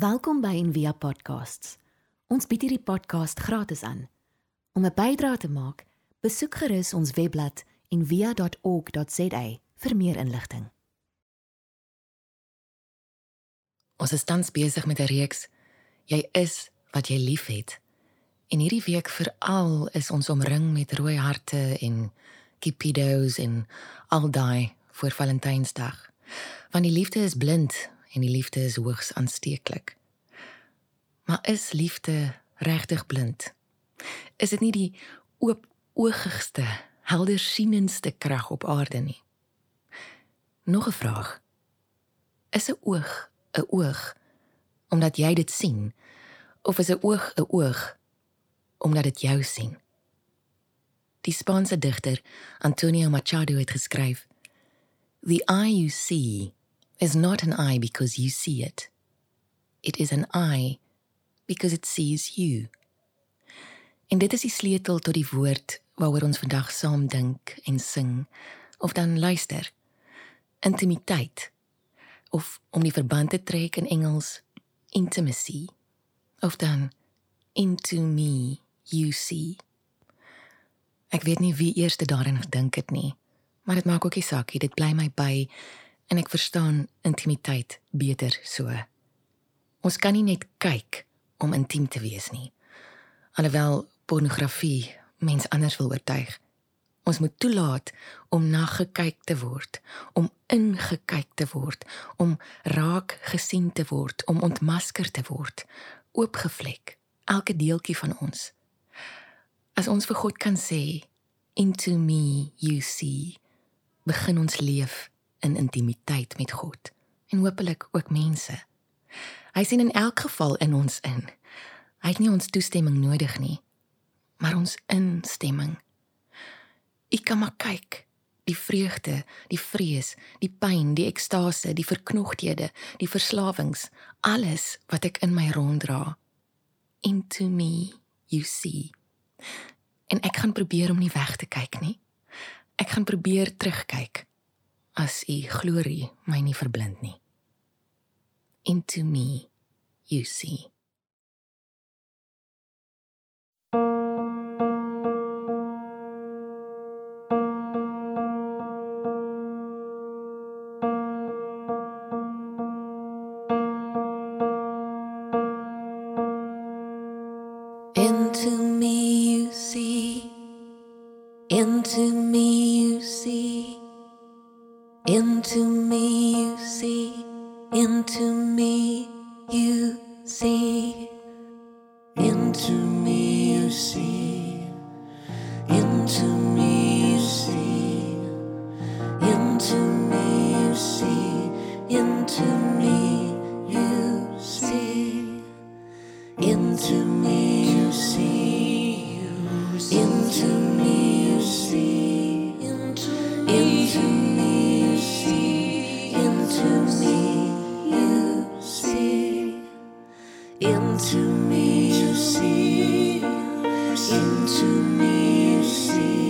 Welkom by Envia Podcasts. Ons bied hierdie podcast gratis aan. Om 'n bydrae te maak, besoek gerus ons webblad en via.org.za vir meer inligting. Ons is tans besig met 'n reeks Jy is wat jy liefhet. En hierdie week veral is ons omring met rooi harte en cupidos en al daai vir Valentynsdag. Want die liefde is blind en die liefde is hoogs aansteeklik. Maar is liefde regtig blind? Is dit nie die oop oogigste heldersienendste krag op aarde nie. Nog 'n vraag. Is 'n oog 'n oog omdat jy dit sien of is 'n oog 'n oog omdat dit jou sien? Die Spaanse digter Antonio Machado het geskryf: The eye you see is not an eye because you see it. It is an eye because it sees you. En dit is die sleutel tot die woord waaroor ons vandag saam dink en sing of dan luister. Intimiteit of om die verband te trek in Engels intimacy of dan into me you see. Ek weet nie wie eers daarin gedink het nie, maar dit maak ook nie saak nie, dit bly my by en ek verstaan intimiteit beter so. Ons kan nie net kyk om intiem te wees nie. Alhoewel pornografie mens anders wil oortuig. Ons moet toelaat om na gekyk te word, om ingekyk te word, om raak gesien te word, om ontmasker te word, oopgevlek, elke deeltjie van ons. As ons vir God kan sê, into me you see, begin ons leef in intimiteit met God en hopelik ook mense. Hy sien in elk geval in ons in. Hy het nie ons toestemming nodig nie maar ons instemming. U kan maar kyk, die vreugde, die vrees, die pyn, die ekstase, die verknogthede, die verslawings, alles wat ek in my ronddra. Into me you see. En ek gaan probeer om nie weg te kyk nie. Ek gaan probeer terugkyk as u glorie my nie verblind nie. Into me you see. Into me you see, into me into me you see, into me you see, into me you see, into me you see, into me you see, into me into me. You see, into me. you see,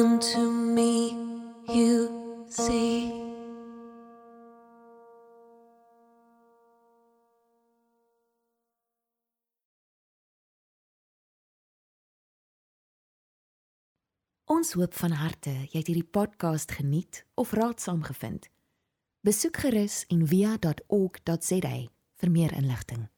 into me you see. Ons hoop van harte jy het hierdie podcast geniet of raadsaam gevind. Besoek gerus en via.ok.za vir meer inligting.